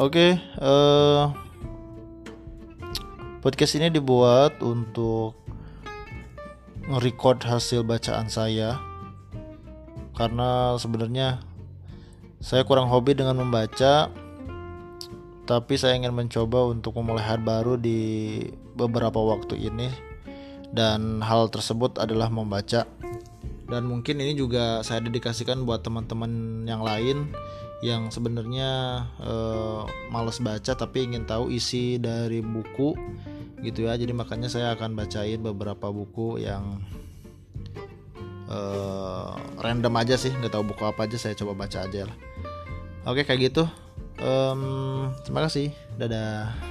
Oke, eh, podcast ini dibuat untuk nge-record hasil bacaan saya. Karena sebenarnya saya kurang hobi dengan membaca tapi saya ingin mencoba untuk memulai hal baru di beberapa waktu ini. Dan hal tersebut adalah membaca. Dan mungkin ini juga saya dedikasikan buat teman-teman yang lain yang sebenarnya eh, males baca tapi ingin tahu isi dari buku gitu ya. Jadi makanya saya akan bacain beberapa buku yang eh, random aja sih nggak tahu buku apa aja saya coba baca aja lah. Oke kayak gitu. Em, terima kasih. Dadah